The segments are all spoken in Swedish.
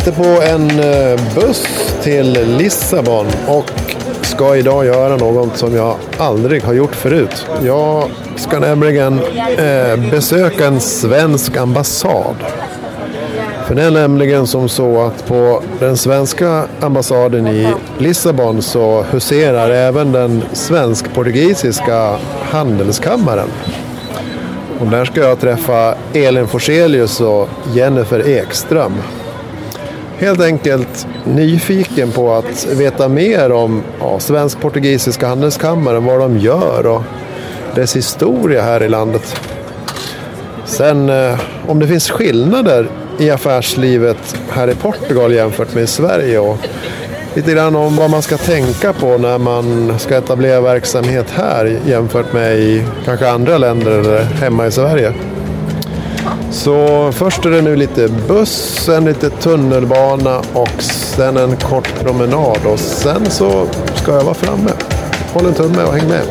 sitter på en eh, buss till Lissabon och ska idag göra något som jag aldrig har gjort förut. Jag ska nämligen eh, besöka en svensk ambassad. För det är nämligen som så att på den svenska ambassaden i Lissabon så huserar även den svensk-portugisiska handelskammaren. Och där ska jag träffa Elin Forselius och Jennifer Ekström. Helt enkelt nyfiken på att veta mer om ja, svensk-portugisiska handelskammaren, vad de gör och dess historia här i landet. Sen eh, om det finns skillnader i affärslivet här i Portugal jämfört med i Sverige och lite grann om vad man ska tänka på när man ska etablera verksamhet här jämfört med i kanske andra länder eller hemma i Sverige. Så först är det nu lite buss, sen lite tunnelbana och sen en kort promenad och sen så ska jag vara framme. Håll en tumme och häng med.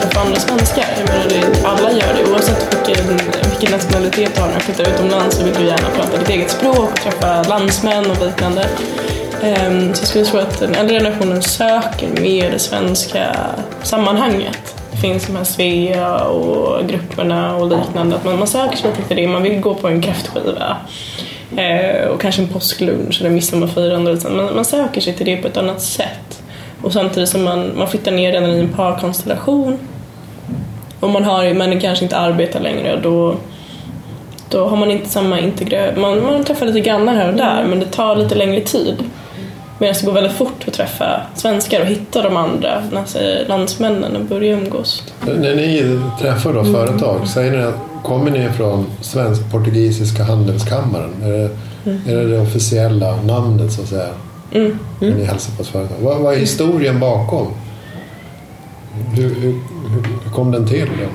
Träffa andra svenskar. Jag menar, alla gör det oavsett vilken, vilken nationalitet du har. När du flyttar utomlands så vill du gärna prata ditt eget språk och träffa landsmän och liknande. Ehm, så jag skulle tro att den äldre generationen söker mer det svenska sammanhanget. Det finns de här Svea och grupperna och liknande. Att man, man söker sig lite till det. Man vill gå på en kräftskiva. Eh, och kanske en påsklunch eller midsommarfirande. Man, man söker sig till det på ett annat sätt. Och samtidigt som man, man flyttar ner redan i en parkonstellation. Och man, har, man kanske inte arbetar längre. Då, då har man inte samma integration. Man, man träffar lite grannar här och där men det tar lite längre tid. Medan det går väldigt fort att träffa svenskar och hitta de andra landsmännen och börja umgås. När ni träffar då företag, säger ni att kommer ni från Svensk-Portugisiska handelskammaren? Är det, är det det officiella namnet så att säga? Mm. När ni hälsar på ett företag? Vad, vad är historien bakom? Hur, hur, hur, kom den till? Då?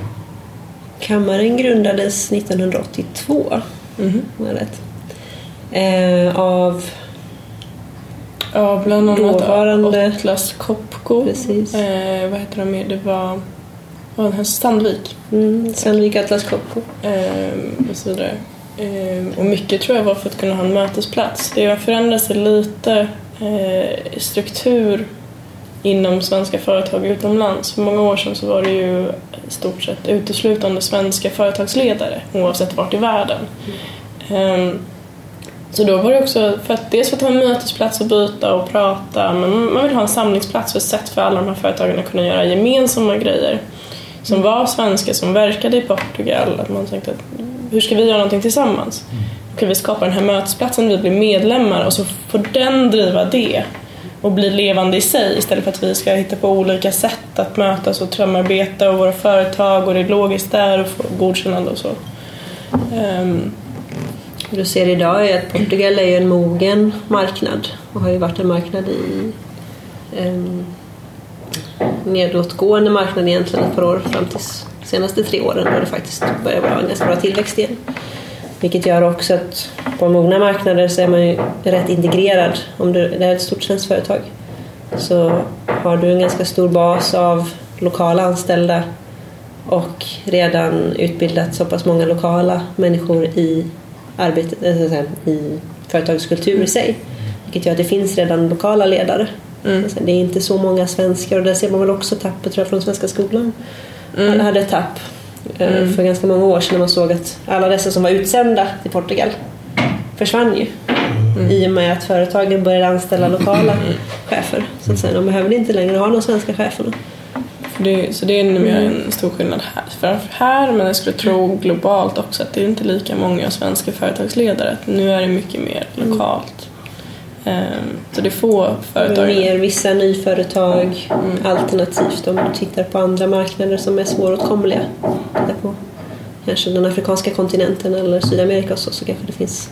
Kammaren grundades 1982, Mhm. om jag har rätt. Eh, av, Ja, bland annat Dåvarande- Atlas Copco. precis, Eh, vad heter de mer? Det var, var den här Sandvik. mm, Sandvik Atlas Copco. eh, och så vidare. Eh, och mycket tror jag var för att kunna ha en mötesplats. Det har förändrat sig lite eh, struktur inom svenska företag utomlands. För många år sedan så var det ju stort sett uteslutande svenska företagsledare oavsett vart i världen. Eh, så då var det också för att dels för att ha en mötesplats att byta och prata men man vill ha en samlingsplats för ett sätt för alla de här företagen att kunna göra gemensamma grejer som var svenska som verkade i Portugal. Att man tänkte att hur ska vi göra någonting tillsammans? Kan vi skapa den här mötesplatsen, vi blir medlemmar och så får den driva det och bli levande i sig istället för att vi ska hitta på olika sätt att mötas och samarbeta och våra företag och det är logiskt där och få godkännande och så. Ehm, det du ser idag är att Portugal är ju en mogen marknad och har ju varit en marknad i en nedåtgående marknad egentligen ett par år fram till senaste tre åren då det faktiskt börjar vara en ganska bra tillväxt igen. Vilket gör också att på mogna marknader så är man ju rätt integrerad. Om du, det är ett stort svenskt företag så har du en ganska stor bas av lokala anställda och redan utbildat så pass många lokala människor i arbetet, eh, i företagets kultur i sig. Vilket gör att det finns redan lokala ledare. Mm. Det är inte så många svenskar och där ser man väl också tappet tror jag, från svenska skolan. Alla hade ett tapp eh, Mm. för ganska många år sedan när man såg att alla dessa som var utsända till Portugal försvann ju. I och med att företagen började anställa lokala chefer. Så att säga, de behövde inte längre ha de svenska cheferna. Det, så det är numera en stor skillnad här. Här, men jag skulle tro globalt också att det är inte lika många svenska företagsledare. Nu är det mycket mer lokalt. Ehm, så det är få företag. Mer vissa nyföretag alternativt om du tittar på andra marknader som är svåråtkomliga. Titta på kanske den afrikanska kontinenten eller Sydamerika och så, så kanske det finns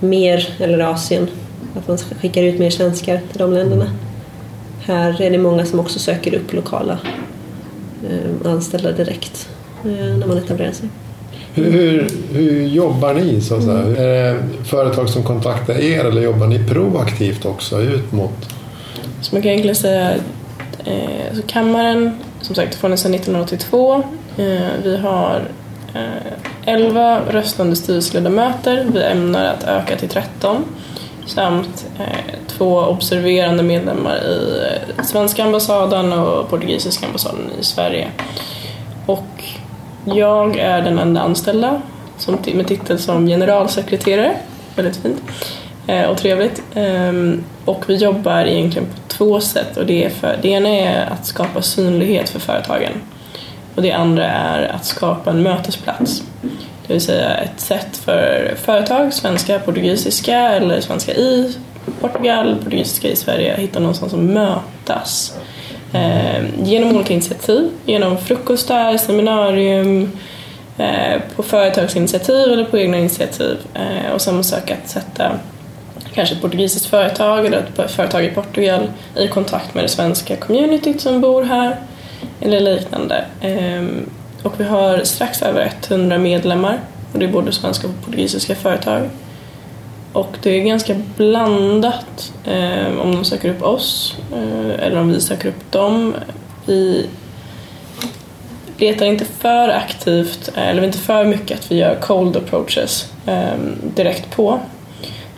mer, eller Asien, att man skickar ut mer svenskar till de länderna. Här är det många som också söker upp lokala eh, anställda direkt eh, när man etablerar sig. Hur, hur, hur jobbar ni? Så att säga? Är det företag som kontaktar er eller jobbar ni proaktivt också ut mot? Så man kan egentligen säga eh, så kammaren, som sagt, funnits sedan 1982. Eh, vi har eh, 11 röstande styrelseledamöter. Vi ämnar att öka till 13 samt eh, två observerande medlemmar i eh, svenska ambassaden och portugisiska ambassaden i Sverige. Och jag är den enda anställda som, med titel som generalsekreterare. Väldigt fint eh, och trevligt. Ehm, och vi jobbar egentligen på två sätt. Och det, är för, det ena är att skapa synlighet för företagen och det andra är att skapa en mötesplats. Det vill säga ett sätt för företag, svenska, portugisiska eller svenska i Portugal, portugisiska i Sverige, att hitta någonstans att mötas. Eh, genom olika initiativ, genom frukostar, seminarium, eh, på företagsinitiativ eller på egna initiativ eh, och sen söka att sätta kanske ett portugisiskt företag eller ett företag i Portugal i kontakt med det svenska communityt som bor här eller liknande. Ehm, och vi har strax över 100 medlemmar och det är både svenska och portugisiska företag. Och det är ganska blandat eh, om de söker upp oss eh, eller om vi söker upp dem. Vi letar inte för aktivt, eller inte för mycket att vi gör cold approaches eh, direkt på.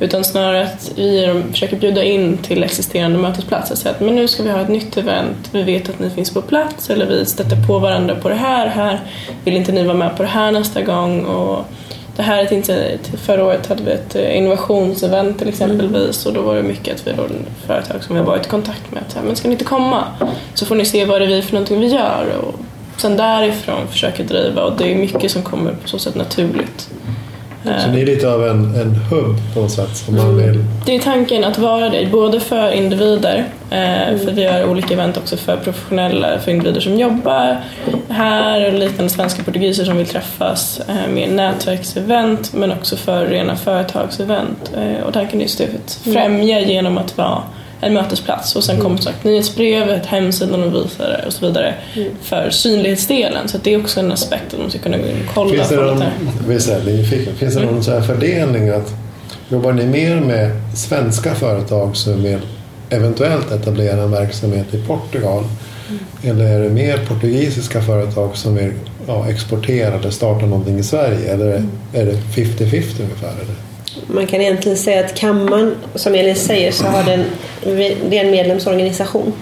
Utan snarare att vi försöker bjuda in till existerande mötesplatser. Så att men nu ska vi ha ett nytt event, vi vet att ni finns på plats eller vi stöter på varandra på det här, här vill inte ni vara med på det här nästa gång? Och det här är ett initiativ. Förra året hade vi ett eh, innovationsevent till exempelvis och då var det mycket att vi var företag som vi har varit i kontakt med. men ska ni inte komma? Så får ni se vad det är vi för någonting vi gör. Och sen därifrån försöker driva och det är mycket som kommer på så sätt naturligt. Så ni är lite av en, en hubb på något sätt? Som man vill... Det är tanken att vara det, både för individer, eh, för vi gör olika event också för professionella, för individer som jobbar här och liknande svenska portugiser som vill träffas eh, med nätverksevent men också för rena företagsevent. Eh, och tanken är just att främja genom att vara en mötesplats och sen mm. kommer sagt nyhetsbrevet, hemsidan och visare och så vidare mm. för synlighetsdelen. Så det är också en aspekt att man ska kunna gå in och kolla finns det någon, lite. Finns det någon mm. så här fördelning att jobbar ni mer med svenska företag som vill eventuellt etablera en verksamhet i Portugal? Mm. Eller är det mer portugisiska företag som vill ja, exportera eller starta någonting i Sverige? Eller mm. är det 50-50 ungefär? Eller? Man kan egentligen säga att kammaren, som Elin säger, så har den, det är en medlemsorganisation.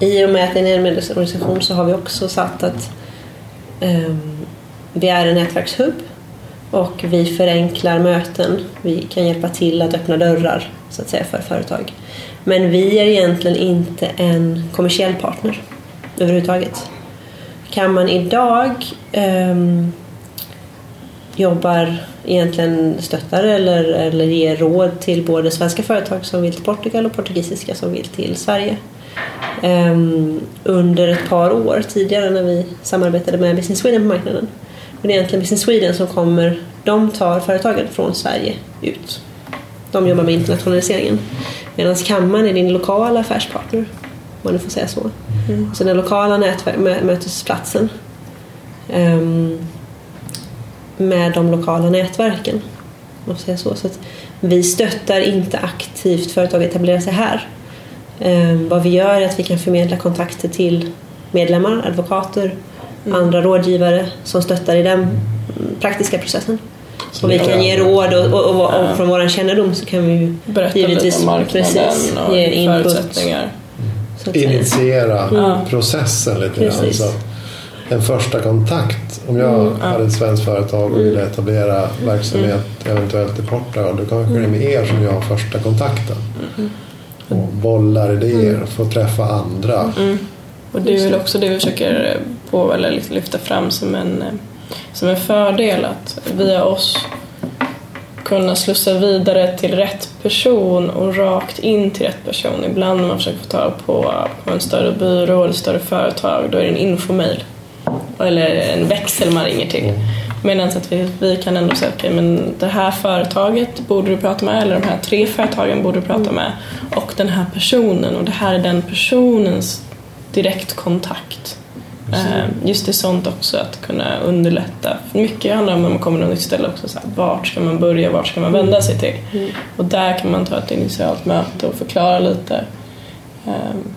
I och med att det är en medlemsorganisation så har vi också satt att um, vi är en nätverkshubb och vi förenklar möten. Vi kan hjälpa till att öppna dörrar så att säga för företag. Men vi är egentligen inte en kommersiell partner överhuvudtaget. Kammaren idag um, jobbar egentligen stöttar eller, eller ger råd till både svenska företag som vill till Portugal och portugisiska som vill till Sverige. Um, under ett par år tidigare när vi samarbetade med Business Sweden på marknaden. Men det är egentligen Business Sweden som kommer, de tar företagen från Sverige ut. De jobbar med internationaliseringen. Medan kammaren är din lokala affärspartner, om man nu får säga så. Mm. Så den lokala mötesplatsen. Um, med de lokala nätverken. Man säga så. så vi stöttar inte aktivt företag att etablera sig här. Um, vad vi gör är att vi kan förmedla kontakter till medlemmar, advokater, mm. andra rådgivare som stöttar i den praktiska processen. Så och vi kan ge råd och, och, och, och från vår kännedom så kan vi Berätta givetvis lite om marknaden precis, och ge förutsättningar. Initiera mm. processen lite grann en första kontakt. Om jag mm, ja. hade ett svenskt företag och ville mm. etablera verksamhet mm. eventuellt i Portugal då kanske det är med er som jag har första kontakten. Mm. Och bollar idéer, mm. få träffa andra. Mm. Och det är väl också det vi försöker på, eller lyfta fram som en, som en fördel att via oss kunna slussa vidare till rätt person och rakt in till rätt person. Ibland när man försöker få tag på, på en större byrå eller större företag då är det en infomail eller en växel man ringer till. Mm. Medan att vi, vi kan ändå säga okay, men det här företaget borde du prata med eller de här tre företagen borde du prata mm. med och den här personen och det här är den personens direktkontakt. Mm. Just det sånt också att kunna underlätta. Mycket handlar om när man kommer till ett nytt ställe också, så här, vart ska man börja, vart ska man vända sig till? Mm. Och där kan man ta ett initialt möte och förklara lite um,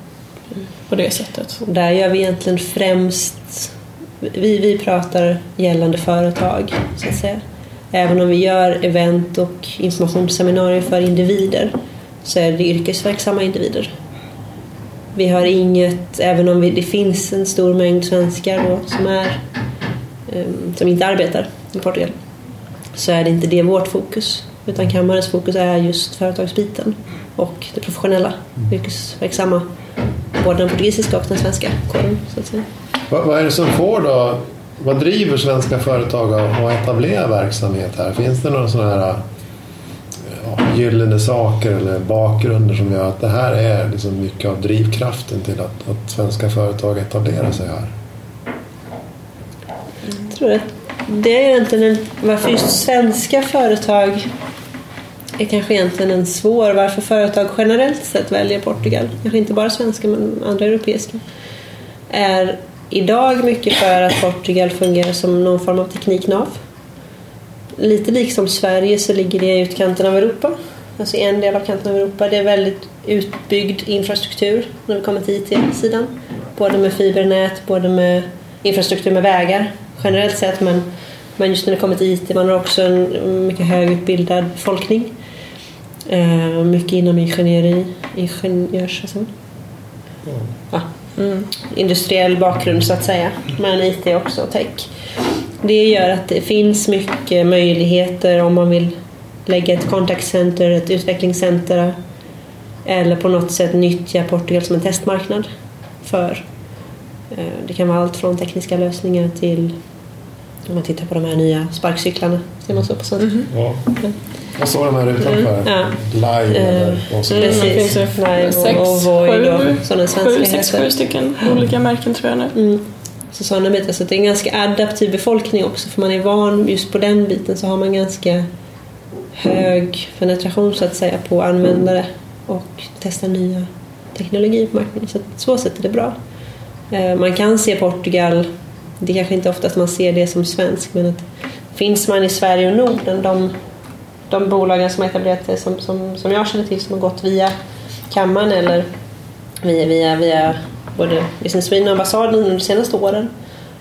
på det sättet. där gör vi egentligen främst vi, vi pratar gällande företag så att säga. Även om vi gör event och informationsseminarier för individer så är det yrkesverksamma individer. Vi har inget, även om vi, det finns en stor mängd svenskar då, som, är, um, som inte arbetar i Portugal så är det inte det vårt fokus. Utan kammarens fokus är just företagsbiten och det professionella, yrkesverksamma, både den portugisiska och den svenska kåren. Så att säga. Vad, vad är det som får då, vad driver svenska företag att etablera verksamhet här? Finns det några sådana här ja, gyllene saker eller bakgrunder som gör att det här är liksom mycket av drivkraften till att, att svenska företag etablerar sig här? Jag tror att det är egentligen varför just svenska företag är kanske egentligen en svår, varför företag generellt sett väljer Portugal, kanske inte bara svenska men andra europeiska, är idag mycket för att Portugal fungerar som någon form av tekniknav. Lite liksom Sverige så ligger det i utkanten av Europa, alltså en del av kanten av Europa. Det är väldigt utbyggd infrastruktur när vi kommer till IT-sidan. Både med fibernät, både med infrastruktur med vägar generellt sett men, men just när det kommer till IT, man har också en mycket högutbildad befolkning. Eh, mycket inom ingenjöri, ingenjörs... Alltså. Mm. Ja, mm. Industriell bakgrund så att säga, men IT också, tech. Det gör att det finns mycket möjligheter om man vill lägga ett kontaktcenter, ett utvecklingscenter eller på något sätt nyttja Portugal som en testmarknad för eh, det kan vara allt från tekniska lösningar till om man tittar på de här nya sparkcyklarna. Ser man så på sånt? Mm -hmm. ja. Jag såg de här utanför. Mm, ja. Live eller mm, Precis. Live sex, och, och Void och sådana svenska sju, sex, sju stycken olika märken tror jag nu. Mm. Så sådana bitar. Så det är en ganska adaptiv befolkning också för man är van just på den biten så har man ganska hög penetration så att säga på användare och testar nya teknologier på marknaden. Så så sätt är det bra. Eh, man kan se Portugal det kanske inte oftast man ser det som svensk men att finns man i Sverige och Norden, de, de bolagen som har etablerat sig som, som, som jag känner till som har gått via kammaren eller via, via, via både Business Sweden och ambassaden under de senaste åren.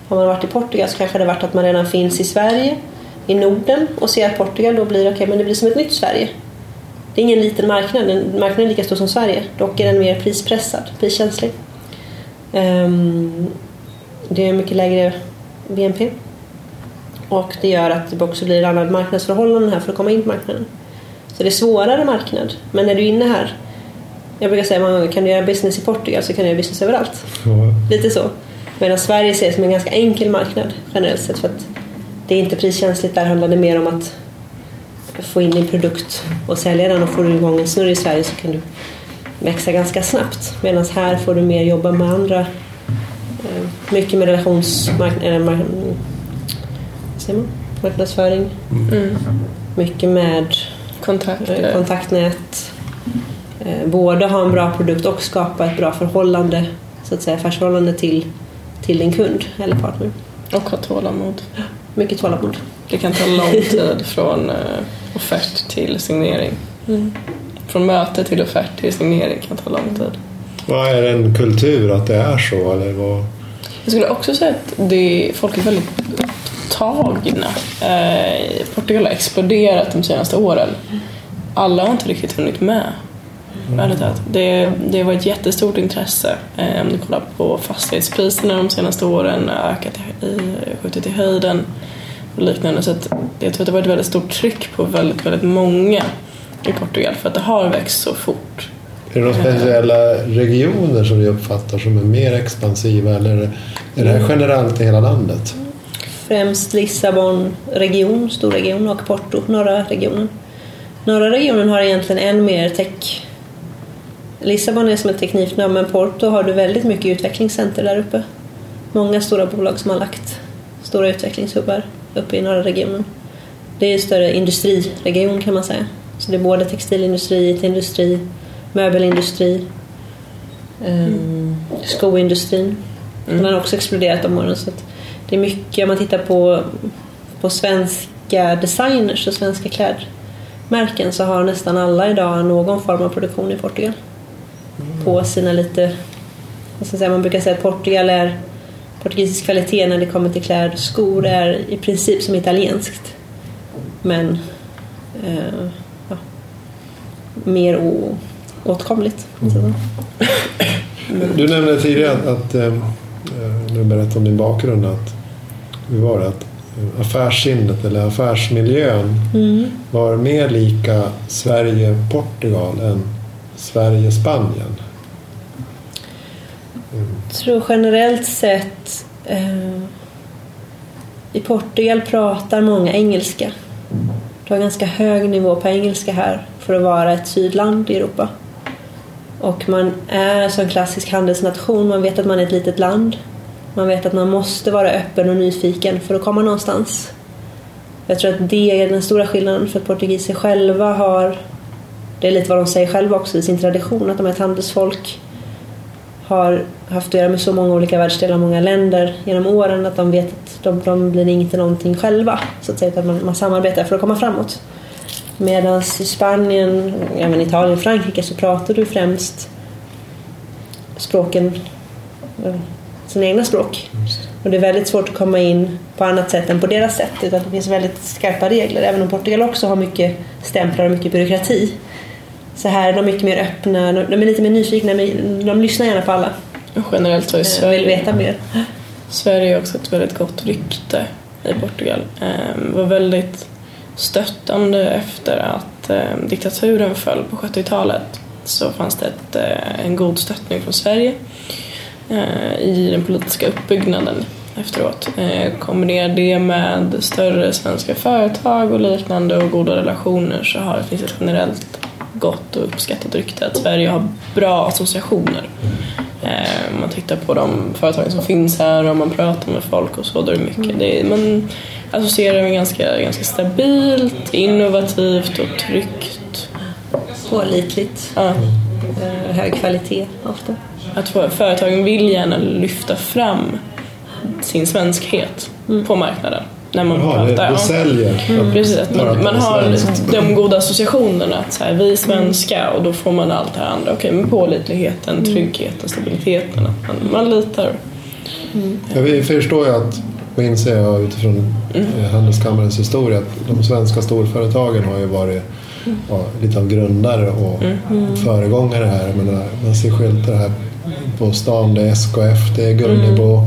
Har man varit i Portugal så kanske det varit att man redan finns i Sverige, i Norden och ser att Portugal då blir okej, okay, men det blir som ett nytt Sverige. Det är ingen liten marknad, marknaden är lika stor som Sverige, dock är den mer prispressad, priskänslig. Um, det är mycket lägre BNP. Och det gör att det också blir andra marknadsförhållanden här för att komma in på marknaden. Så det är svårare marknad. Men när du är inne här, jag brukar säga att kan du göra business i Portugal så kan du göra business överallt. Mm. Lite så. Medan Sverige ses som en ganska enkel marknad generellt sett för att det är inte priskänsligt. Där handlar det mer om att få in din produkt och sälja den och får du igång en snurr i Sverige så kan du växa ganska snabbt. Medan här får du mer jobba med andra mycket med relationsmarknadsföring. Mm. Mycket med Kontakter. kontaktnät. Eh, både ha en bra produkt och skapa ett bra förhållande, så att säga affärsförhållande till, till din kund eller partner. Och ha tålamod. Mycket tålamod. Det kan ta lång tid från offert till signering. Mm. Från möte till offert till signering kan ta lång tid. Vad är en kultur att det är så? Eller vad? Jag skulle också säga att det, folk är väldigt upptagna. Eh, Portugal har exploderat de senaste åren. Alla har inte riktigt hunnit med. Mm. Det, det var ett jättestort intresse. Eh, om du kollar på fastighetspriserna de senaste åren ökat i, skjutit i höjden och liknande. Så att jag tror att det var ett väldigt stort tryck på väldigt, väldigt många i Portugal för att det har växt så fort. Är det några speciella regioner som ni uppfattar som är mer expansiva eller är det här generellt i hela landet? Främst Lissabon region, storregion och Porto, norra regionen. Norra regionen har egentligen än mer tech. Lissabon är som ett tekniknav men Porto har du väldigt mycket utvecklingscenter där uppe. Många stora bolag som har lagt stora utvecklingshubbar uppe i norra regionen. Det är en större industriregion kan man säga. Så det är både textilindustri, IT-industri, möbelindustri, mm. skoindustrin. Mm. Den har också exploderat de åren. Så det är mycket, om man tittar på, på svenska designers och svenska klädmärken så har nästan alla idag någon form av produktion i Portugal. Mm. På sina lite, vad ska säga, man brukar säga att Portugal är portugisisk kvalitet när det kommer till kläder och skor är i princip som italienskt. Men eh, ja, mer åtkomligt. Så. Du nämnde tidigare att, att eh, när du berättade om din bakgrund att, hur var det, att eh, affärssinnet eller affärsmiljön Mm. var mer lika Sverige-Portugal än Sverige-Spanien. Jag tror generellt sett eh, i Portugal pratar många engelska. Du har ganska hög nivå på engelska här för att vara ett sydland i Europa. Och man är som klassisk handelsnation, man vet att man är ett litet land. Man vet att man måste vara öppen och nyfiken för att komma någonstans. Jag tror att det är den stora skillnaden för portugiser själva har, det är lite vad de säger själva också i sin tradition, att de är ett handelsfolk har haft att göra med så många olika världsdelar och många länder genom åren att de vet att de, de blir inte någonting själva. Så att säga, utan man, man samarbetar för att komma framåt. Medan i Spanien, även Italien och Frankrike så pratar du främst språken, eh, sina egna språk. Och det är väldigt svårt att komma in på annat sätt än på deras sätt. Utan det finns väldigt skarpa regler. Även om Portugal också har mycket stämplar och mycket byråkrati. Så här är de mycket mer öppna, de är lite mer nyfikna, men de lyssnar gärna på alla. Generellt så är Jag vill Sverige, veta mer. Sverige har också ett väldigt gott rykte i Portugal. Ehm, var väldigt stöttande efter att eh, diktaturen föll på 70-talet så fanns det ett, eh, en god stöttning från Sverige eh, i den politiska uppbyggnaden efteråt. Eh, kombinerar det med större svenska företag och liknande och goda relationer så har det finns ett generellt gott och uppskattat rykte att Sverige har bra associationer. Eh, man tittar på de företagen som finns här och man pratar med folk och så, då är det mycket. Det är, man associerar med ganska, ganska stabilt, innovativt och tryggt. Pålitligt. Ja, eh, Hög kvalitet ofta. att företagen vill gärna lyfta fram sin svenskhet på marknaden. När man Jaha, det, pratar. det Ja. säljer. Precis, att man, man har Svenskt. de goda associationerna att så här, vi är svenska och då får man allt det här andra. Okej, men pålitligheten, tryggheten, stabiliteten, att man, man litar. Ja, vi förstår ju att, och inser jag utifrån eh, Handelskammarens historia, att de svenska storföretagen har ju varit ja, lite av grundare och föregångare här. Jag menar, man ser skyltar här på stan, det är SKF, det är Gunnebo,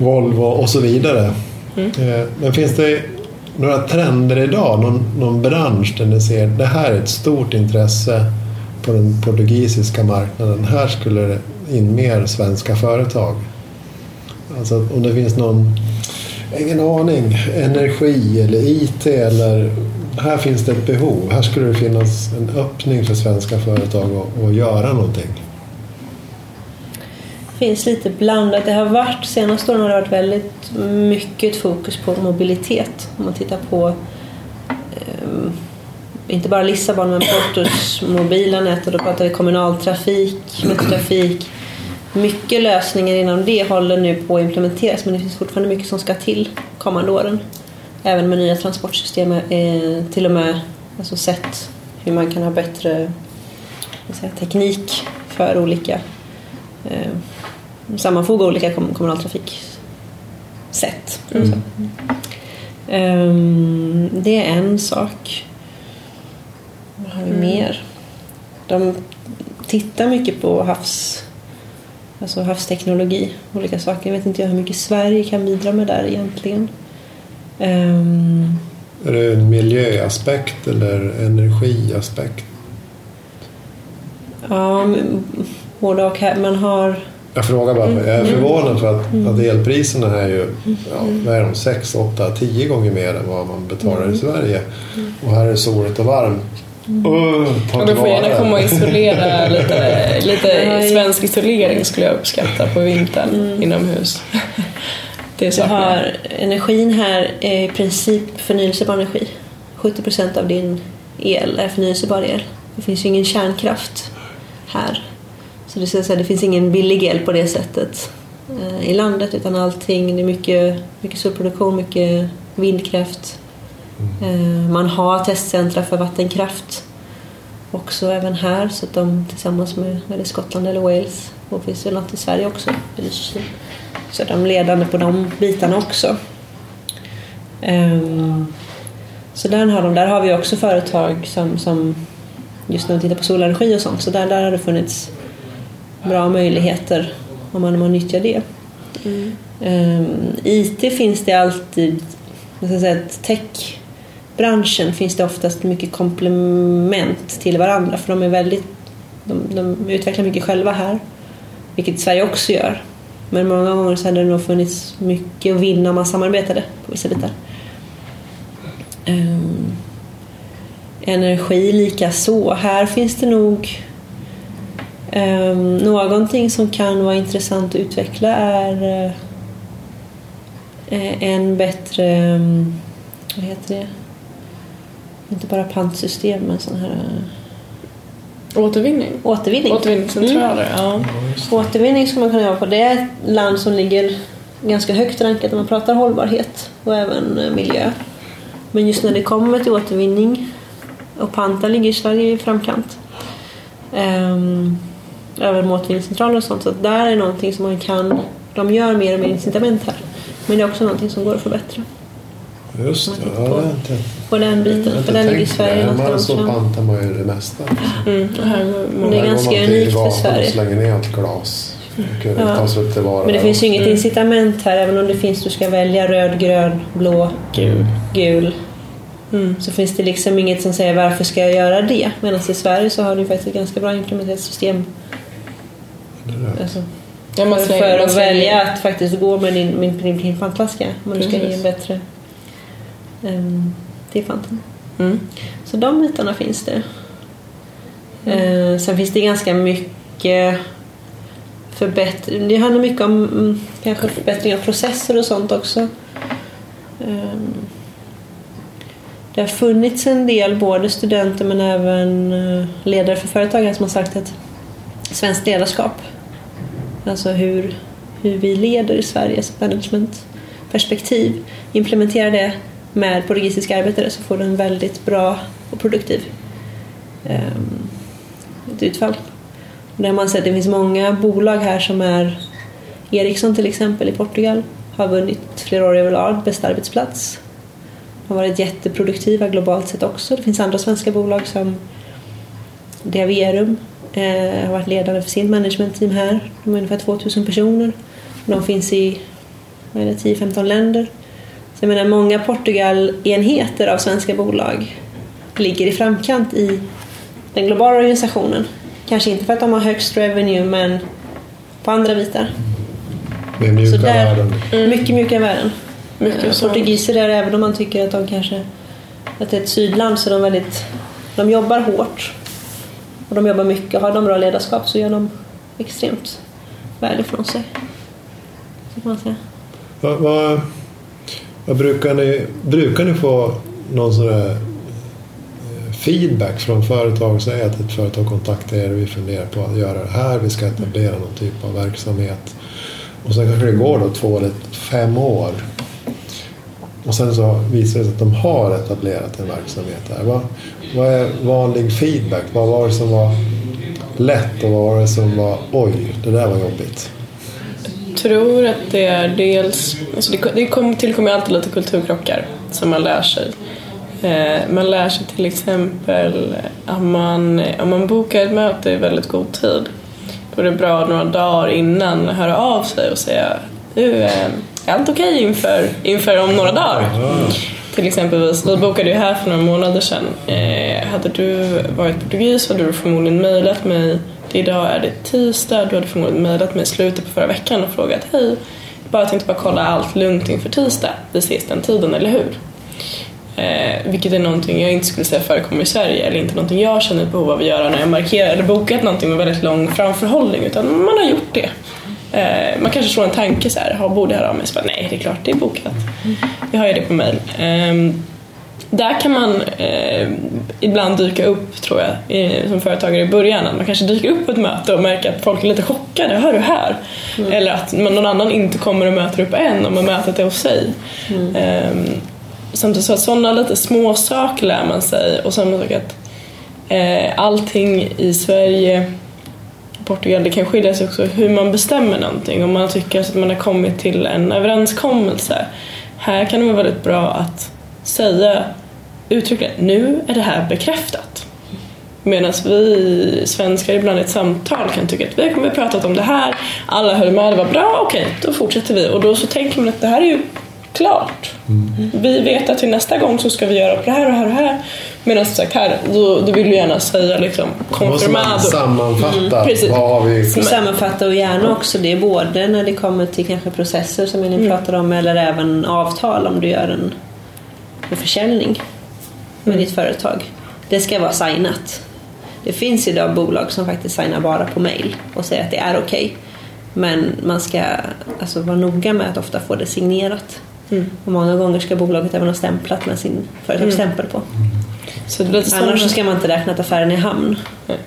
Volvo och så vidare. Mm. Eh, men finns det några trender idag, någon, någon bransch där ni ser det här är ett stort intresse på den portugisiska marknaden. Här skulle det in mer svenska företag. Alltså om det finns någon, ingen aning, energi eller IT eller här finns det ett behov. Här skulle det finnas en öppning för svenska företag att, att göra någonting finns lite blandat. Det har varit, senaste åren har det varit väldigt mycket fokus på mobilitet. Om man tittar på eh, inte bara Lissabon men Portos mobila nät och då pratar vi kommunaltrafik, trafik. Mycket lösningar inom det håller nu på att implementeras men det finns fortfarande mycket som ska till kommande åren. Även med nya transportsystem, eh, till och med alltså sett hur man kan ha bättre säga, teknik för olika eh, sammanfoga olika kom- kommunaltrafiksätt. Mm. Ehm, det är en sak. Vad har vi mer? De tittar mycket på havs, alltså havsteknologi, olika saker. Jag vet inte hur mycket Sverige kan bidra med där egentligen. Ehm, Är det en miljöaspekt eller energiaspekt? ja, både och. Man har Jag frågar bara, jag är förvånad för att, att elpriserna är ju ja, vad är de, 6, 8, 10 gånger mer än vad man betalar i Sverige. Och här är det soligt och varmt. Uh, ta Och du får gärna komma och isolera lite, lite svensk isolering skulle jag uppskatta på vintern inomhus. Det Du har energin här är i princip förnyelsebar energi. 70 procent av din el är förnyelsebar el. Det finns ju ingen kärnkraft här. Så det, säga, det finns ingen billig el på det sättet eh, i landet utan allting, det är mycket, mycket solproduktion, mycket vindkraft. Eh, man har testcentra för vattenkraft också även här så att de tillsammans med, med det Skottland eller Wales och finns det något i Sverige också. Så de är ledande på de bitarna också. Ehm, så där har, de, där har vi också företag som, som just när vi tittar på solenergi och sånt, så där, där har det funnits bra möjligheter om man, om man nyttjar det. Mm. Um, IT finns det alltid, jag ska säga att techbranschen finns det oftast mycket komplement till varandra för de är väldigt, de, de utvecklar mycket själva här, vilket Sverige också gör. Men många gånger så hade det nog funnits mycket att vinna om man samarbetade på vissa bitar. Um, energi lika så. Här finns det nog um, någonting som kan vara intressant att utveckla är uh, en bättre, um, vad heter det, inte bara pantsystem men sån här Återvinning? Återvinning. Återvinningscentraler, mm. ja. Återvinning ska man kunna göra på. Det är ett land som ligger ganska högt rankat när man pratar hållbarhet och även miljö. Men just när det kommer till återvinning och panta ligger Sverige i framkant. Um, även återvinningscentraler och sånt. Så där är någonting som man kan... De gör mer och mer incitament här. Men det är också någonting som går att förbättra. Just det, ja, det inte, på den biten. För den ligger i Sverige Hemma så pantar man ju det mesta. Mm. Det är ganska unikt för Sverige. Och slänger ner ett glas. Ja. Men det finns ju inget incitament här även om det finns du ska välja röd, grön, blå, gul. gul. Mm. Så finns det liksom inget som säger varför ska jag göra det? Medan i Sverige så har du faktiskt ett ganska bra implementerat system. Alltså, ja, man för, för att välja att faktiskt gå med din, min, din, din pantflaska om du ska ge en bättre um, till panten. Mm. Så de bitarna finns det. Mm. Uh, sen finns det ganska mycket förbättring. Det handlar mycket om mm, kanske förbättring av processer och sånt också. Um, det har funnits en del, både studenter men även eh, ledare för företag som har sagt att svenskt ledarskap, alltså hur, hur vi leder i Sveriges managementperspektiv, Implementera det med portugisiska arbetare så får du en väldigt bra och produktiv um, ett utfall. Där man ser att det finns många bolag här som är Ericsson till exempel i Portugal har vunnit flera år överlag bästa arbetsplats har varit jätteproduktiva globalt sett också. Det finns andra svenska bolag som Diaverum eh, har varit ledande för sin managementteam här. De är ungefär 2000 personer. De finns i 10-15 länder. Så jag menar, många Portugal-enheter av svenska bolag ligger i framkant i den globala organisationen. Kanske inte för att de har högst revenue men på andra bitar. Med mjuka värden. Mycket mjukare värden. Mycket Portugiser är även om man tycker att de kanske att det är ett sydland så är de väldigt de jobbar hårt och de jobbar mycket. Har de bra ledarskap så gör de extremt väl ifrån sig. Så man säga. Vad, vad, vad brukar, ni, brukar ni få någon sån där eh, feedback från företag? Säg att ett företag kontaktar er och vi funderar på att göra det här. Vi ska etablera någon typ av verksamhet. Och sen kanske det går då två eller fem år och sen så visar det sig att de har etablerat en verksamhet där. Vad, vad är vanlig feedback? Vad var det som var lätt och vad var det som var oj, det där var jobbigt? Jag tror att det är dels, alltså det, det kom, tillkommer alltid lite kulturkrockar som man lär sig. Eh, man lär sig till exempel att man, om man bokar ett möte i väldigt god tid då är det bra några dagar innan att höra av sig och säga eh, är allt okej okay inför, inför om några dagar? Mm. Till exempel, vi bokade ju här för några månader sedan. Eh, hade du varit portugis hade du förmodligen mejlat mig. Idag är det tisdag, du hade förmodligen mejlat mig i slutet på förra veckan och frågat hej. Bara tänkte bara kolla allt lugnt inför tisdag. Vi ses den tiden, eller hur? Eh, vilket är någonting jag inte skulle säga förekommer i Sverige eller inte någonting jag känner ett behov av att göra när jag markerar eller bokat någonting med väldigt lång framförhållning utan man har gjort det. Eh, man kanske slår en tanke så här, borde jag höra av mig? Så bara, nej, det är klart det är bokat. Jag har ju det på mail. Eh, där kan man eh, ibland dyka upp, tror jag, i, som företagare i början. Att man kanske dyker upp på ett möte och märker att folk är lite chockade. Hör du här? Mm. Eller att någon annan inte kommer och möter upp en om mötet är hos sig. Mm. Eh, samtidigt så att sådana lite små saker lär man sig och samma sak att eh, allting i Sverige Portugal. Det kan skilja sig också hur man bestämmer någonting. Om man tycker att man har kommit till en överenskommelse. Här kan det vara väldigt bra att säga uttryckligen nu är det här bekräftat. Medan vi svenskar ibland i ett samtal kan tycka att vi har pratat om det här, alla höll med, det var bra, okej, då fortsätter vi. Och då så tänker man att det här är ju klart. Mm. Vi vet att till nästa gång så ska vi göra på det här och här och här. Medan som sagt här, då, då vill du gärna säga liksom konfirmado. Måste sammanfatta. Mm, vad har vi? Sammanfatta och gärna också det både när det kommer till kanske processer som Elin mm. pratar om eller även avtal om du gör en, en försäljning med mm. ditt företag. Det ska vara signat. Det finns idag bolag som faktiskt signar bara på mail och säger att det är okej. Okay. Men man ska alltså vara noga med att ofta få det signerat. Mm. Och många gånger ska bolaget även ha stämplat med sin företagsstämpel på. Så det Annars så ska man inte räkna att affären är i hamn. Mm.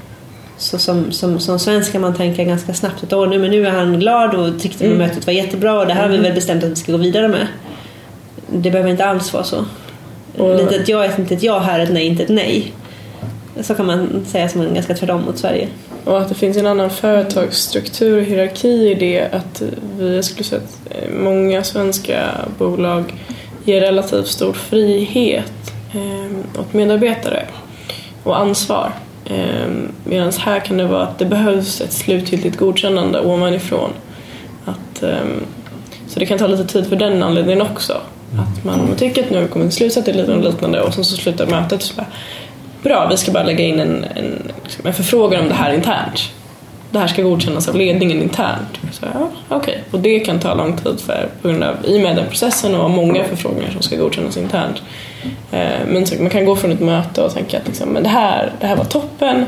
Så som, som, som svensk kan man tänka ganska snabbt att Åh, nu, men nu är han glad och tyckte mm. mötet var jättebra och det här har vi väl bestämt att vi ska gå vidare med. Det behöver inte alls vara så. Och... Lite ett ja är inte ett ja här, ett nej inte ett nej. Så kan man säga som en ganska tvärtom mot Sverige. Och att det finns en annan företagsstruktur och hierarki i det att vi, jag skulle säga att eh, många svenska bolag ger relativt stor frihet eh, åt medarbetare och ansvar. Eh, Medan här kan det vara att det behövs ett slutgiltigt godkännande ovanifrån. Att, eh, så det kan ta lite tid för den anledningen också. Att man tycker att nu har vi kommit till slutsats eller liknande och sen så slutar mötet så bara, bra, vi ska bara lägga in en, en, en förfrågan om det här internt. Det här ska godkännas av ledningen internt. Så, ja, okay. Och det kan ta lång tid för, på grund av, i och med den processen och många förfrågningar som ska godkännas internt. Eh, men så, man kan gå från ett möte och tänka att liksom, men det, här, det här var toppen,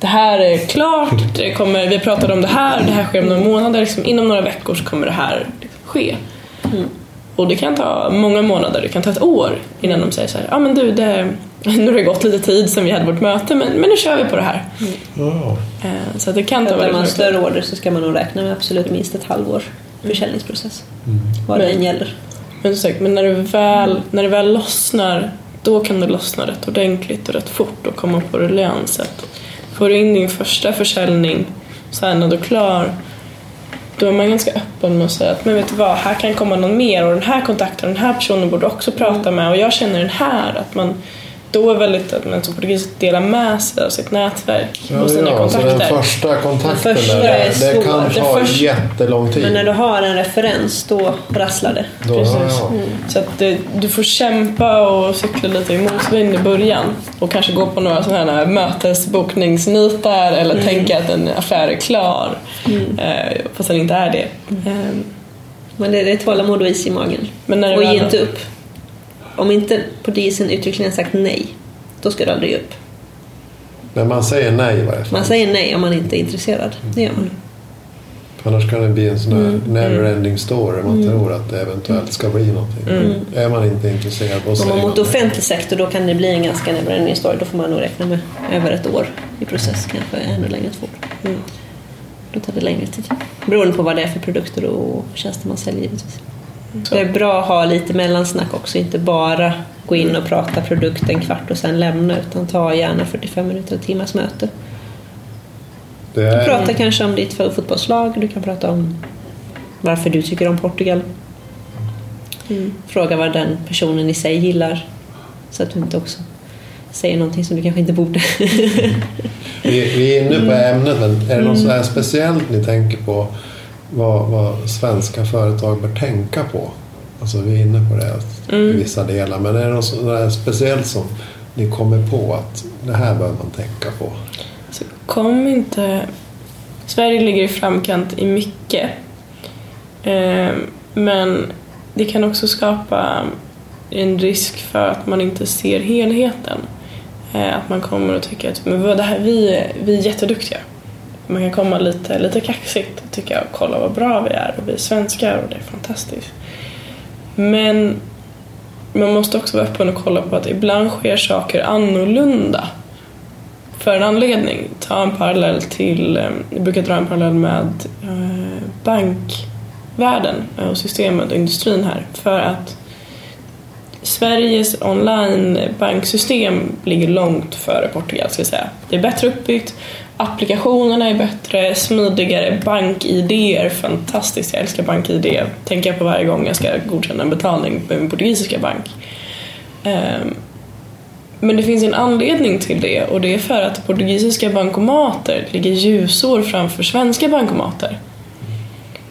det här är klart, det kommer, vi pratade om det här, det här sker om några månader, liksom, inom några veckor så kommer det här liksom, ske. Mm. Och det kan ta många månader, det kan ta ett år innan de säger så här, ja ah, men du, det, nu har det gått lite tid sedan vi hade vårt möte men, men nu kör vi på det här. Mm. Oh. Så att det kan ta väldigt man större order så ska man nog räkna med absolut minst ett halvår försäljningsprocess. Mm. Vad det än gäller. Men, sagt, men när, det väl, när det väl lossnar då kan det lossna rätt ordentligt och rätt fort och komma på ruljangset. Får du in din första försäljning sen när du är klar då är man ganska öppen med att säga att men vet du vad, här kan komma någon mer och den här kontakten den här personen borde också prata mm. med och jag känner den här. Att man då är väldigt att man som portugis delar med sig av sitt nätverk ja, och sina ja, kontakter. Så den första kontakten den första där, det, det kan ta första, jättelång tid. Men när du har en referens då rasslar det. Då, Precis. Ja. Mm. Så att det, du får kämpa och cykla lite i motvind i början och kanske gå på några sådana här mötesbokningsnitar eller mm. tänka att en affär är klar mm. eh, fast den inte är det. Mm. Men det, är tålamod och is i magen. Men och ge inte upp om inte polisen uttryckligen sagt nej, då ska du aldrig ge upp. Men man säger nej i varje fall. Man säger nej om man inte är intresserad. Det gör man. Annars kan det bli en sån här mm. never-ending story. Man mm. tror att det eventuellt ska bli någonting. Mm. Är man inte intresserad och Om man mot offentlig sektor då kan det bli en ganska never-ending story. Då får man nog räkna med över ett år i process. Kanske ännu längre två mm. Då tar det längre tid. Beroende på vad det är för produkter och tjänster man säljer givetvis. Så. Det är bra att ha lite mellansnack också, inte bara gå in och prata produkt en kvart och sen lämna utan ta gärna 45 minuter, och timmars möte. Är... Du pratar kanske om ditt fotbollslag, du kan prata om varför du tycker om Portugal. Mm. Fråga vad den personen i sig gillar så att du inte också säger någonting som du kanske inte borde. vi, vi är inne på mm. ämnet men är det något mm. speciellt ni tänker på vad, vad svenska företag bör tänka på? Alltså vi är inne på det mm. i vissa delar. Men är det något speciellt som ni kommer på att det här bör man tänka på? Så kom inte... Sverige ligger i framkant i mycket. Eh, men det kan också skapa en risk för att man inte ser helheten. Eh, att man kommer att tycka att men det här, vi, vi är jätteduktiga man kan komma lite, lite kaxigt och tycka kolla vad bra vi är och vi är svenskar och det är fantastiskt. Men man måste också vara öppen och kolla på att ibland sker saker annorlunda för en anledning. Ta en parallell till, ehm, jag brukar dra en parallell med eh, bankvärlden och systemet och industrin här. För att Sveriges online-banksystem ligger långt före Portugal ska jag säga. Det är bättre uppbyggt, applikationerna är bättre, smidigare, bank-id är fantastiskt. Jag älskar bank-id. tänker jag på varje gång jag ska godkänna en betalning på min portugisiska bank. Ehm, men det finns en anledning till det och det är för att portugisiska bankomater ligger ljusår framför svenska bankomater.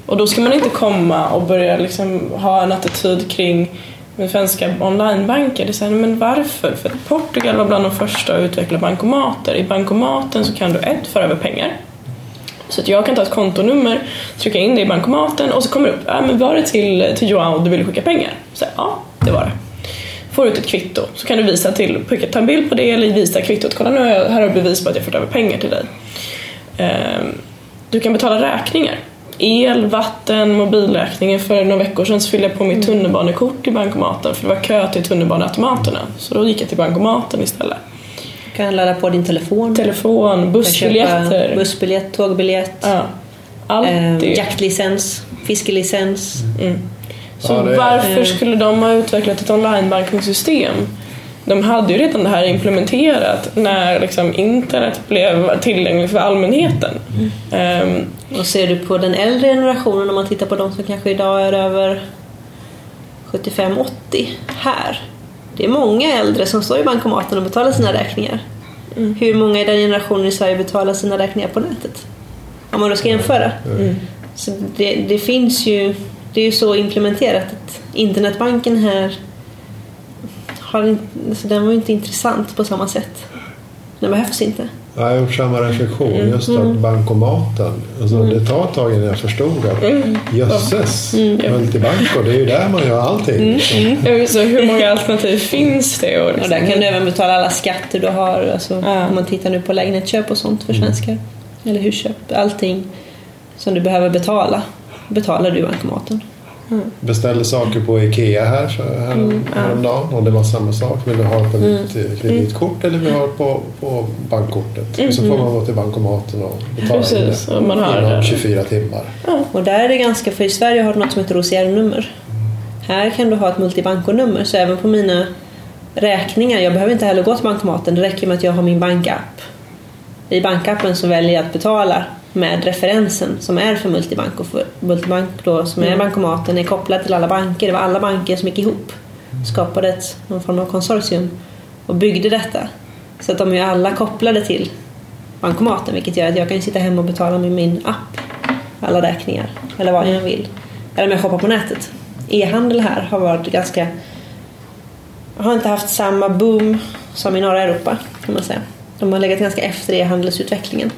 Och då ska man inte komma och börja liksom ha en attityd kring med svenska onlinebanker. Det är här, men varför? För att Portugal var bland de första att utveckla bankomater. I bankomaten så kan du ett, föra över pengar. Så att jag kan ta ett kontonummer, trycka in det i bankomaten och så kommer det upp, äh, men var det till, till Joao du ville skicka pengar? Så ja, det var det. Får ut ett kvitto så kan du visa till, ta en bild på det eller visa kvittot. Kolla nu här har jag bevis på att jag fört över pengar till dig. Ehm, du kan betala räkningar el, vatten, mobilräkningen. För några veckor sedan så fyllde jag på mitt mm. tunnelbanekort i bankomaten för det var kö till tunnelbaneautomaterna. Så då gick jag till bankomaten istället. Du kan ladda på din telefon. Telefon, bussbiljetter. Bussbiljett, tågbiljett. Ja. Allt eh, jaktlicens, fiskelicens. Mm. Så ja, varför skulle de ha utvecklat ett onlinebankningssystem? De hade ju redan det här implementerat när liksom internet blev tillgängligt för allmänheten. Mm. Um, och ser du på den äldre generationen, om man tittar på de som kanske idag är över 75-80 här. Det är många äldre som står i bankomaten och betalar sina räkningar. Mm. Hur många i den generationen i Sverige betalar sina räkningar på nätet? Om man då ska jämföra. Mm. Så det, det, finns ju, det är ju så implementerat att internetbanken här har, alltså, den var ju inte intressant på samma sätt. Den behövs inte. Jag har gjort samma reflektion, mm. just mm. att bankomaten. Alltså, mm. Det tar ett tag innan jag förstod att mm. jösses, mm. multibanko, det är ju där man gör allting. Mm. Mm. Så hur många alternativ finns det? Och, liksom. och där kan du även betala alla skatter du har. Alltså, ja. Om man tittar nu på lägenhetsköp och sånt för svenskar. Eller husköp. Allting som du behöver betala betalar du i bankomaten. Mm. Beställde saker på Ikea här här, mm, häromdagen och det var samma sak. Vill du ha på mm. ditt kreditkort eller vill du ha på, på bankkortet? Mm. Så får man gå till bankomaten och betala Precis, det man har inom 24 timmar. Ja. Och där är det ganska, för i Sverige har du något som heter OCR-nummer. Här kan du ha ett multibankonummer så även på mina räkningar, jag behöver inte heller gå till bankomaten, det räcker med att jag har min bankapp. I bankappen så väljer jag att betala med referensen som är för Multibank och för Multibank då, som är mm. bankomaten är kopplad till alla banker. Det var alla banker som gick ihop skapade ett, någon form av konsortium och byggde detta. Så att de är alla kopplade till bankomaten vilket gör att jag kan sitta hemma och betala med min app alla räkningar eller vad jag vill. Eller om jag shoppar på nätet. E-handel här har varit ganska har inte haft samma boom som i norra Europa kan man säga. De har legat ganska efter e-handelsutvecklingen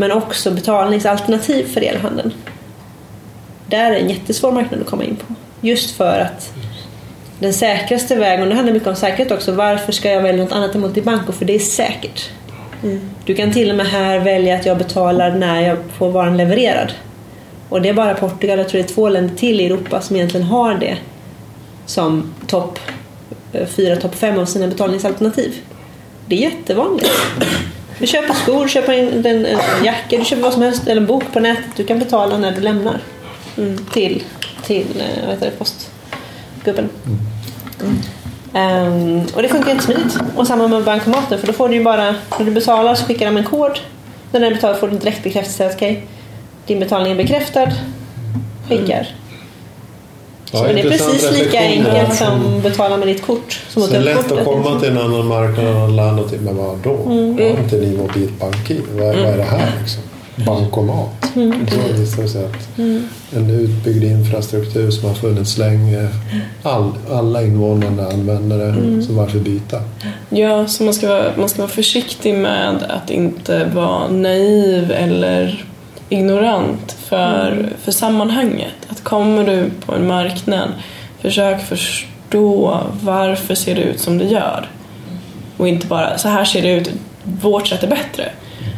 men också betalningsalternativ för elhandeln. Där är en jättesvår marknad att komma in på. Just för att den säkraste vägen, och det handlar mycket om säkerhet också, varför ska jag välja något annat än multibanco? För det är säkert. Mm. Du kan till och med här välja att jag betalar när jag får varan levererad. Och det är bara Portugal, jag tror det är två länder till i Europa som egentligen har det som topp eh, fyra, topp fem av sina betalningsalternativ. Det är jättevanligt. Du köper skor, du köper en, en, en jacka, du köper vad som helst, eller en bok på nätet. Du kan betala när du lämnar mm. till, till eh, vad heter det, postgubben. Mm. Um, och det funkar jättesmidigt. Och samma med bankomaten för då får du ju bara, när du betalar så skickar de en kod. När den betalar får du direkt bekräftelse att okay, din betalning är bekräftad. Skickar. Så det är precis lika enkelt som betala med ditt kort. Som så det är lätt att komma till en annan marknad och landa till, men vadå? Mm. Har inte ni mobilbank-id? Vad, mm. vad är det här liksom? Bankomat. Mm. Så visar det sig att mm. en utbyggd infrastruktur som har funnits länge. All, alla invånare använder det, mm. så varför byta? Ja, så man ska, vara, man ska vara försiktig med att inte vara naiv eller ignorant för, mm. för sammanhanget. Att kommer du på en marknad, försök förstå varför ser det ut som det gör. Och inte bara så här ser det ut, vårt sätt är bättre.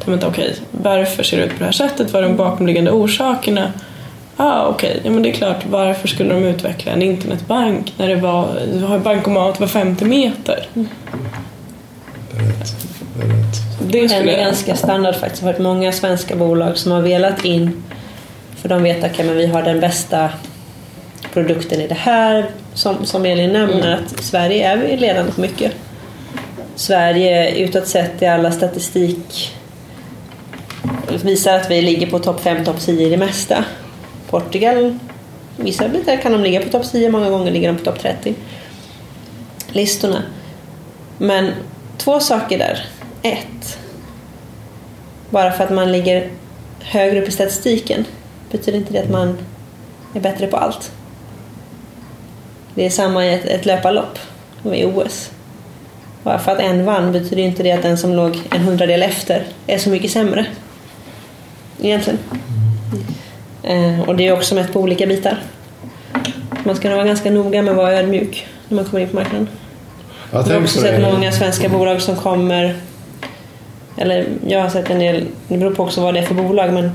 Vänta, okej, varför ser det ut på det här sättet? Vad är de bakomliggande orsakerna? Ah, okej, okay. ja, men det är klart, varför skulle de utveckla en internetbank när det var, du har bankomat var 50 meter? Mm. Det. Det skulle... ganska standard faktiskt. Det har varit många svenska bolag som har velat in för de vet att okay, vi har den bästa produkten i det här. som, som Elin nämner, att Sverige är ledande på mycket. Sverige utåt sett i alla statistik visar att vi ligger på topp 5, topp 10 i det mesta. Portugal, vissa bitar kan de ligga på topp 10, många gånger ligger de på topp 30 listorna. Men två saker där. Ett, bara för att man ligger högre upp i statistiken betyder inte det att man är bättre på allt. Det är samma i ett, ett löparlopp och i OS. Bara för att en vann betyder inte det att den som låg en hundradel efter är så mycket sämre. Egentligen. Eh, och det är också mätt på olika bitar. Man ska nog vara ganska noga med att vara ödmjuk när man kommer in på marknaden. Jag Jag har också sett många svenska bolag som kommer eller jag har sett en del, det beror på också vad det är för bolag men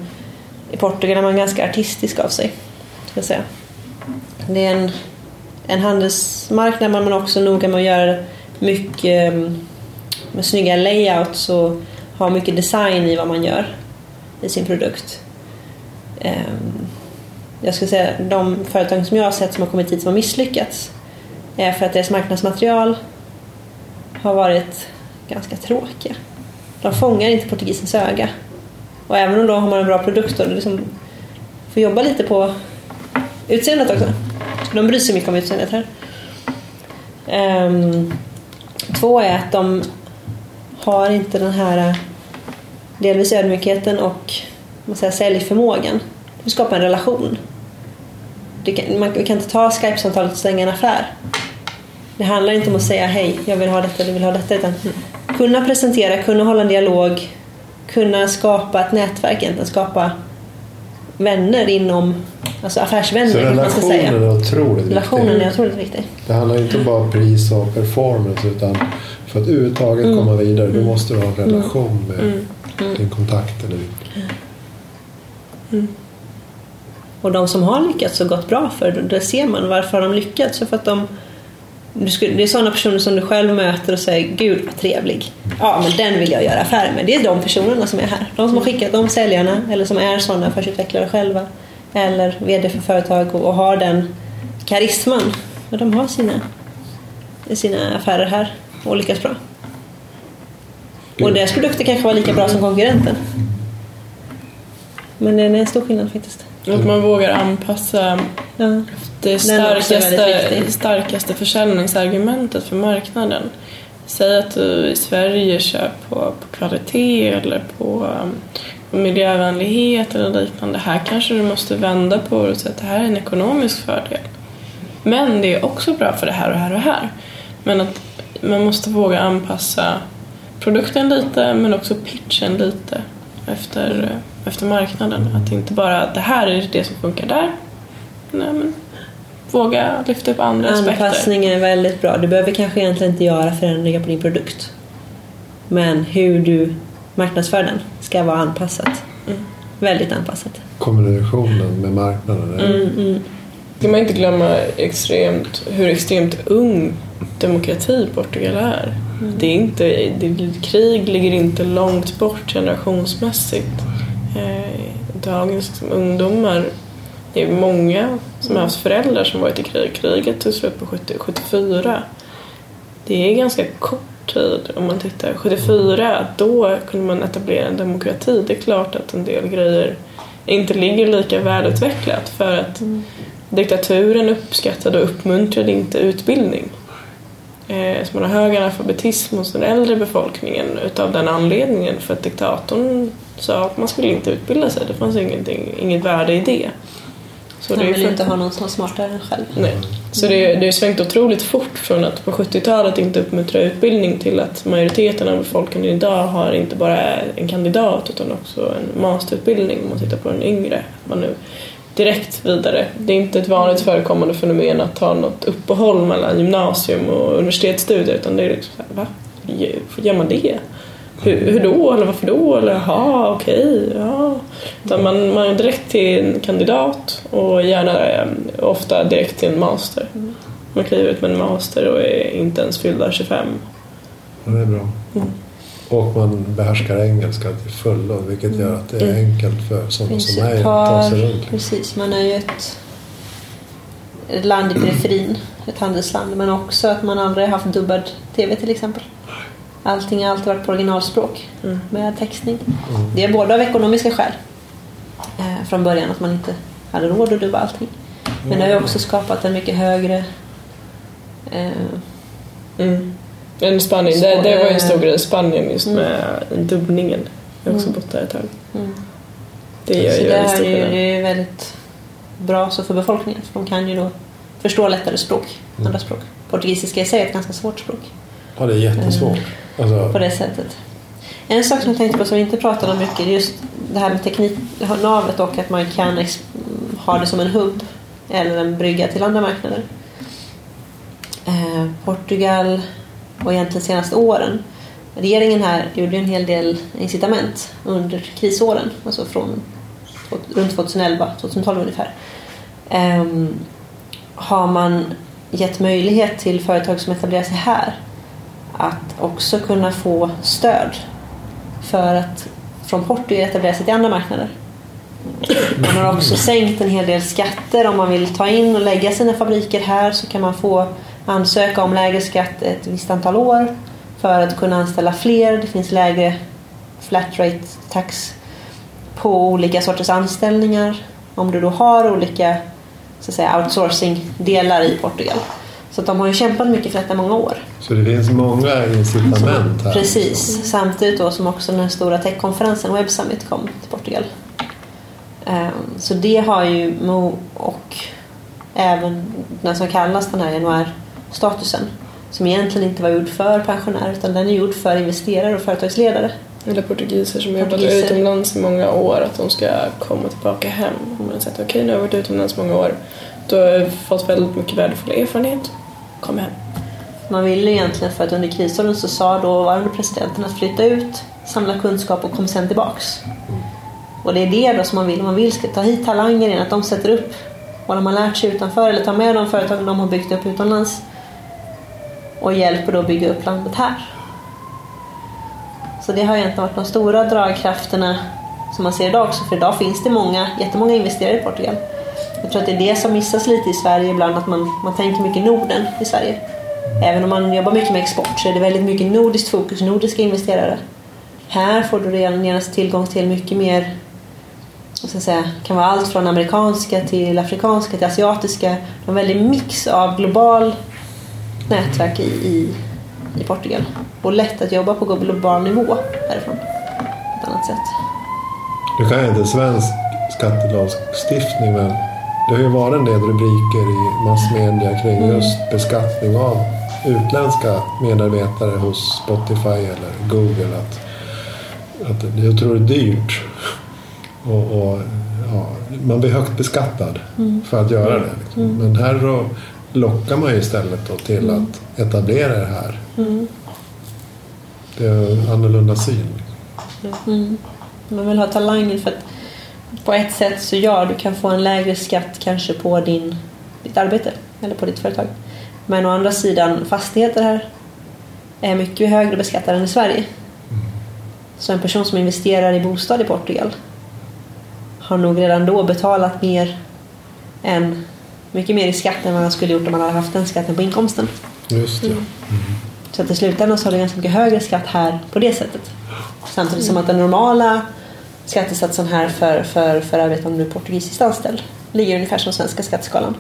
i Portugal är man ganska artistisk av sig. Ska jag säga. Det är en, en handelsmarknad men man är också noga med att göra mycket mm, med snygga layouts och ha mycket design i vad man gör i sin produkt. Ehm, jag skulle säga de företag som jag har sett som har kommit hit som har misslyckats är för att deras marknadsmaterial har varit ganska tråkiga. De fångar inte portugisens öga. Och även om då har man en bra produkt och liksom får jobba lite på utseendet också. De bryr sig mycket om utseendet här. Um, två är att de har inte den här eh, delvis ödmjukheten och man säger, säljförmågan. De skapar en relation. Du kan, man kan inte ta Skype-samtalet och stänga en affär. Det handlar inte om att säga hej, jag vill ha detta, du vill ha detta. Utan mm kunna presentera, kunna hålla en dialog, kunna skapa ett nätverk, egentligen skapa vänner inom, alltså affärsvänner. Så relationen är otroligt Relationen viktig. är otroligt viktig. Det handlar inte bara om pris och performance utan för att överhuvudtaget Mm. komma vidare då måste du ha en relation med din kontakt. Eller Och de som har lyckats och gått bra för det ser man. Varför har de lyckats? För att de, skulle, det är sådana personer som du själv möter och säger Gud vad trevlig. Ja, men den vill jag göra affärer med. Det är de personerna som är här. De som har skickat, de säljarna eller som är sådana affärsutvecklare själva. Eller VD för företag och, och har den karisman. Och de har sina, sina affärer här och lyckas bra. Och deras produkter kanske var lika bra som konkurrenten. Men det är en stor skillnad faktiskt. Att man vågar anpassa Ja. det starkaste, starkaste försäljningsargumentet för marknaden. Säg att du i Sverige kör på, på kvalitet eller på um, miljövänlighet eller liknande. Här kanske du måste vända på det och säga att det här är en ekonomisk fördel. Men det är också bra för det här och här och här. Men att man måste våga anpassa produkten lite men också pitchen lite efter, efter marknaden. Att inte bara att det här är det som funkar där. Nej, men våga lyfta upp andra aspekter. Anpassning är väldigt bra. Du behöver kanske egentligen inte göra förändringar på din produkt. Men hur du marknadsför den ska vara anpassat. Mm. Väldigt anpassat. kommunikationen med marknaden. är- Mm, ska man inte glömma extremt, hur extremt ung demokrati Portugal är. Det är inte, det, krig ligger inte långt bort generationsmässigt. Eh, dagens liksom, ungdomar, det är många som har haft föräldrar som varit i krig. Kriget tog slut på 70, 74. Det är ganska kort tid om man tittar. 74, då kunde man etablera en demokrati. Det är klart att en del grejer inte ligger lika välutvecklat för att diktaturen uppskattade och uppmuntrade inte utbildning. Eh, så man har hög analfabetism hos den äldre befolkningen utav den anledningen för att diktatorn sa att man skulle inte utbilda sig. Det fanns ingenting, inget värde i det. Så är vill för- inte ha någon som är smartare än själv. Nej. Så det, det har svängt otroligt fort från att på 70-talet inte uppmuntra utbildning till att majoriteten av befolkningen idag har inte bara en kandidat utan också en masterutbildning om man tittar på den yngre. Man nu direkt vidare. Det är inte ett vanligt förekommande fenomen att ta något uppehåll mellan gymnasium och universitetsstudier utan det är liksom så här, va? Gör man det? Hur, hur då? Eller varför då? Eller jaha, okej, ja. Utan man, man är direkt till en kandidat och gärna eh, ofta direkt till en master. Man kliver ut med en master och är inte ens fyllda 25. Ja, det är bra. Mm. Och man behärskar engelska till fullo vilket gör att det är enkelt för sådana som mig att ta sig runt. Precis, man är ju ett, ett land i periferin. ett handelsland men också att man aldrig haft dubbad TV till exempel. Allting har alltid varit på originalspråk Mm. med textning. Det är både av ekonomiska skäl eh, från början att man inte hade råd att dubba allting. Men det har ju också skapat en mycket högre eh, Mm. Men Spanien, det, det var ju en stor grej. Spanien just med dubbningen. Jag har också bott där ett tag. mm. Det gör Så ju det en är stor ju skillnad. det är väldigt bra så för befolkningen för de kan ju då förstå lättare språk, Mm. andra språk. Portugisiska i sig är ett ganska svårt språk Ja, det är jättesvårt. Alltså, på det sättet. En sak som jag tänkte på som vi inte pratade om mycket är just det här med tekniknavet och att man kan ha det som en hubb eller en brygga till andra marknader. Eh, Portugal och egentligen de senaste åren regeringen här gjorde en hel del incitament under krisåren, alltså från runt 2011, 2012 ungefär. Ehm, har man gett möjlighet till företag som etablerar sig här att också kunna få stöd för att från Portugal etablera sig till andra marknader. Man har också sänkt en hel del skatter. Om man vill ta in och lägga sina fabriker här så kan man få ansöka om lägre skatt ett visst antal år för att kunna anställa fler. Det finns lägre flat rate tax på olika sorters anställningar. Om du då har olika så att säga, outsourcing-delar i Portugal. Så de har ju kämpat mycket för detta i många år. så det finns många incitament här. Precis, samtidigt då som också den stora techkonferensen Web Summit kom till Portugal. Ehm, Så det har ju Mo och även den som kallas den här januarstatusen som egentligen inte var gjord för pensionärer utan den är gjord för investerare och företagsledare. Eller portugiser som jobbat Portugiser. utomlands i många år, att de ska komma tillbaka hem. Om man har sett okej nu har jag varit utomlands många år, då har jag fått väldigt mycket värdefull erfarenhet. Kom hem. Man ville egentligen för att under krisåren så sa dåvarande presidenten att flytta ut, samla kunskap och kom sen tillbaks. Och det är det då som man vill. Man vill ska ta hit talanger igen, att de sätter upp vad de har lärt sig utanför eller tar med de företag de har byggt upp utomlands och hjälper då att bygga upp landet här. Så det har egentligen varit de stora dragkrafterna som man ser idag också. För idag finns det många, jättemånga investerare i Portugal. Jag tror att det är det som missas lite i Sverige ibland, att man, man tänker mycket Norden i Sverige. Även om man jobbar mycket med export så är det väldigt mycket nordiskt fokus, nordiska investerare. Här får du redan genast tillgång till mycket mer, vad ska jag säga, kan vara allt från amerikanska till afrikanska till asiatiska. En väldig mix av global nätverk i, i, i Portugal. Och lätt att jobba på global nivå härifrån. På ett annat sätt. Du kan ju inte svensk skattelagstiftning men det har ju varit en del rubriker i massmedia kring Mm. just beskattning av utländska medarbetare hos Spotify eller Google. Att, att det är otroligt dyrt. Och, och, ja, man blir högt beskattad Mm. för att göra det. Liksom. Men här lockar man ju istället då till Mm. att etablera det här. Det är en annorlunda syn. Mm. Man vill ha talangen för att på ett sätt så ja, du kan få en lägre skatt kanske på din, ditt arbete eller på ditt företag. Men å andra sidan, fastigheter här är mycket högre beskattade än i Sverige. Så en person som investerar i bostad i Portugal har nog redan då betalat mer än, mycket mer i skatt än vad man skulle gjort om man hade haft den skatten på inkomsten. Just det. Så att i slutändan så har du ganska mycket högre skatt här på det sättet. Samtidigt som att den normala skattesatsen här för, för, för arbetande portugisiskt anställd ligger ungefär som svenska skatteskalan.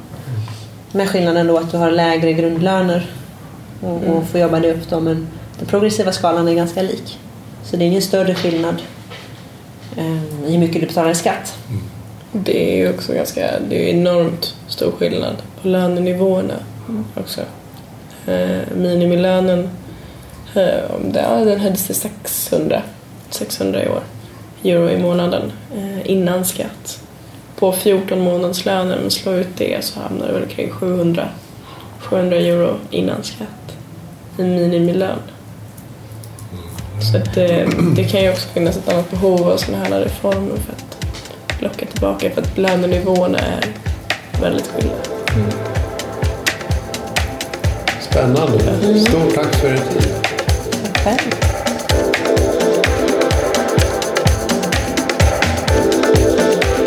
Med skillnaden då att du har lägre grundlöner och, och får jobba dig upp då men den progressiva skalan är ganska lik. Så det är ingen större skillnad eh, i hur mycket du betalar i skatt. Mm. Det är ju också ganska, det är enormt stor skillnad på lönenivåerna också. Eh, minimilönen, eh, den höjdes till 600, 600 i år, euro i månaden eh, innan skatt. På 14 månadslöner, men slå ut det så hamnar det väl kring 700, 700 euro innan skatt i minimilön. Så att det, det kan ju också finnas ett annat behov av sådana här reformer för att locka tillbaka för att lönenivåerna är väldigt skilda. Spännande. Stort tack för er tid. Själv.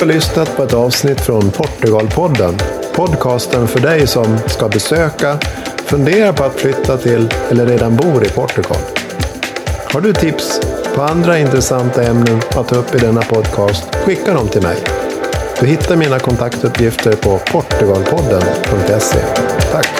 Har lyssnat på ett avsnitt från Portugalpodden. Podcasten för dig som ska besöka, fundera på att flytta till eller redan bor i Portugal. Har du tips på andra intressanta ämnen att ta upp i denna podcast, skicka dem till mig. Du hittar mina kontaktuppgifter på portugalpodden.se. Tack!